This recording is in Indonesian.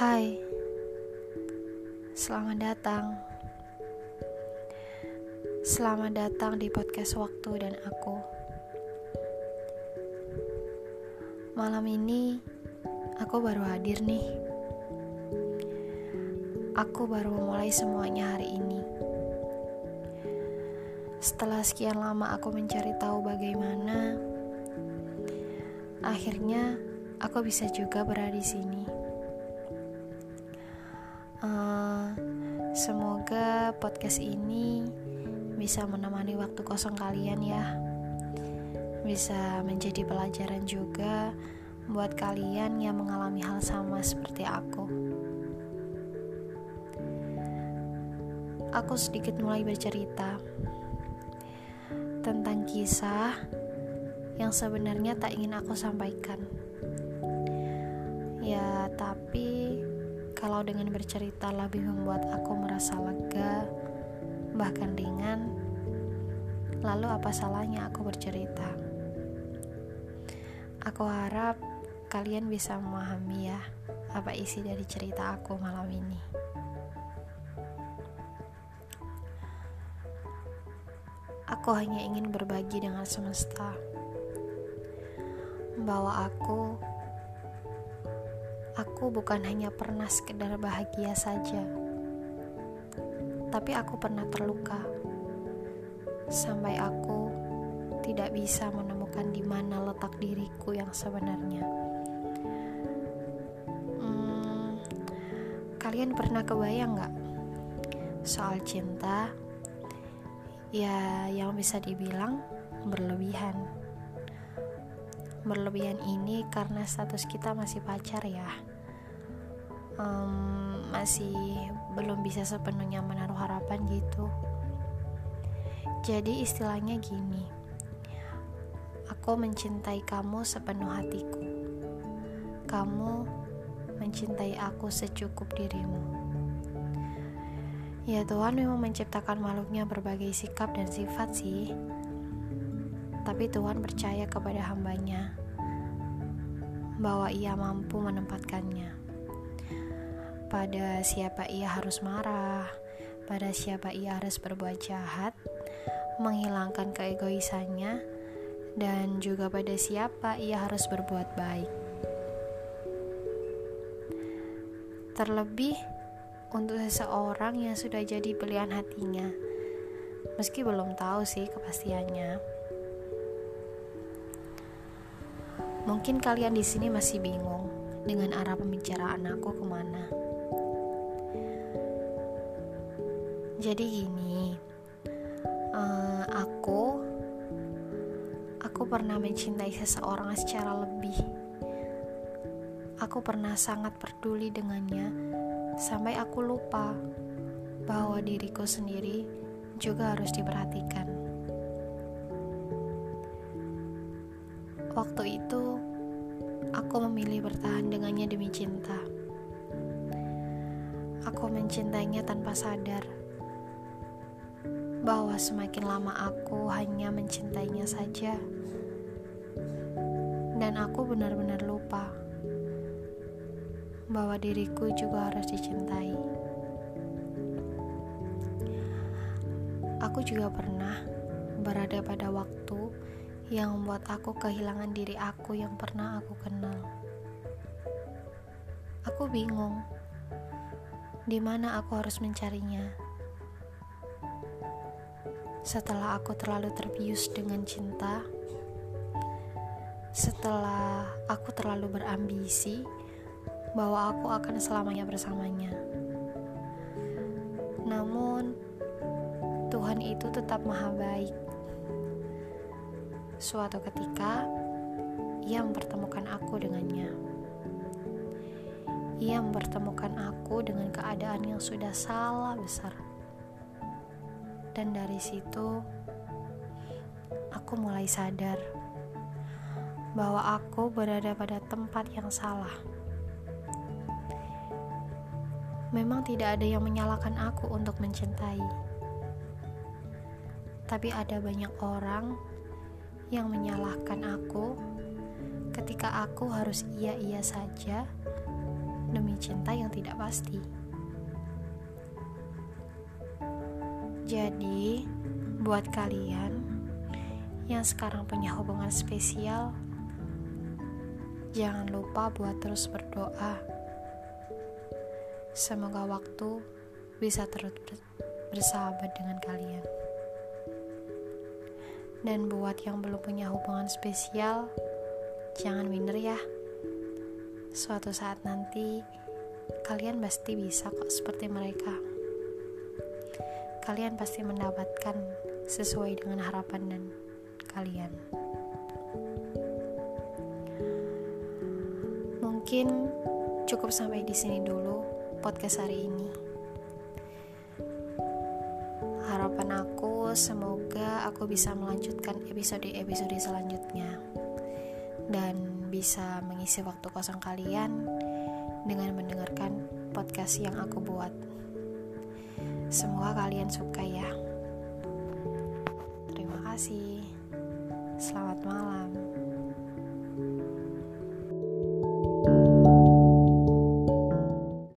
Hai, selamat datang. Selamat datang di podcast Waktu dan Aku. Malam ini aku baru hadir nih. Aku baru memulai semuanya hari ini. Setelah sekian lama aku mencari tahu bagaimana, akhirnya aku bisa juga berada di sini. Uh, semoga podcast ini bisa menemani waktu kosong kalian ya. Bisa menjadi pelajaran juga buat kalian yang mengalami hal sama seperti aku. Aku sedikit mulai bercerita tentang kisah yang sebenarnya tak ingin aku sampaikan. Ya, tapi kalau dengan bercerita lebih membuat aku merasa lega, bahkan ringan, lalu apa salahnya aku bercerita? Aku harap kalian bisa memahami ya apa isi dari cerita aku malam ini. Aku hanya ingin berbagi dengan semesta bahwa aku aku bukan hanya pernah sekedar bahagia saja, tapi aku pernah terluka sampai aku tidak bisa menemukan di mana letak diriku yang sebenarnya. Hmm, kalian pernah kebayang nggak soal cinta? Ya, yang bisa dibilang berlebihan berlebihan ini karena status kita masih pacar ya um, masih belum bisa sepenuhnya menaruh harapan gitu. Jadi istilahnya gini aku mencintai kamu sepenuh hatiku. Kamu mencintai aku secukup dirimu. Ya Tuhan memang menciptakan makhluknya berbagai sikap dan sifat sih. Tapi Tuhan percaya kepada hambanya bahwa ia mampu menempatkannya. Pada siapa ia harus marah, pada siapa ia harus berbuat jahat, menghilangkan keegoisannya, dan juga pada siapa ia harus berbuat baik. Terlebih untuk seseorang yang sudah jadi pilihan hatinya, meski belum tahu sih kepastiannya. Mungkin kalian di sini masih bingung dengan arah pembicaraan aku ke mana. Jadi gini, uh, aku aku pernah mencintai seseorang secara lebih. Aku pernah sangat peduli dengannya sampai aku lupa bahwa diriku sendiri juga harus diperhatikan. Waktu itu, aku memilih bertahan dengannya demi cinta. Aku mencintainya tanpa sadar bahwa semakin lama aku hanya mencintainya saja, dan aku benar-benar lupa bahwa diriku juga harus dicintai. Aku juga pernah berada pada waktu yang membuat aku kehilangan diri aku yang pernah aku kenal. Aku bingung di mana aku harus mencarinya. Setelah aku terlalu terbius dengan cinta, setelah aku terlalu berambisi bahwa aku akan selamanya bersamanya. Namun, Tuhan itu tetap maha baik Suatu ketika, ia mempertemukan aku dengannya. Ia mempertemukan aku dengan keadaan yang sudah salah besar. Dan dari situ, aku mulai sadar bahwa aku berada pada tempat yang salah. Memang tidak ada yang menyalahkan aku untuk mencintai, tapi ada banyak orang yang menyalahkan aku ketika aku harus iya-iya saja demi cinta yang tidak pasti. Jadi, buat kalian yang sekarang punya hubungan spesial, jangan lupa buat terus berdoa. Semoga waktu bisa terus bersahabat dengan kalian. Dan buat yang belum punya hubungan spesial, jangan minder ya. Suatu saat nanti, kalian pasti bisa kok seperti mereka. Kalian pasti mendapatkan sesuai dengan harapan dan kalian. Mungkin cukup sampai di sini dulu podcast hari ini harapan aku semoga aku bisa melanjutkan episode-episode selanjutnya dan bisa mengisi waktu kosong kalian dengan mendengarkan podcast yang aku buat. Semoga kalian suka ya. Terima kasih. Selamat malam.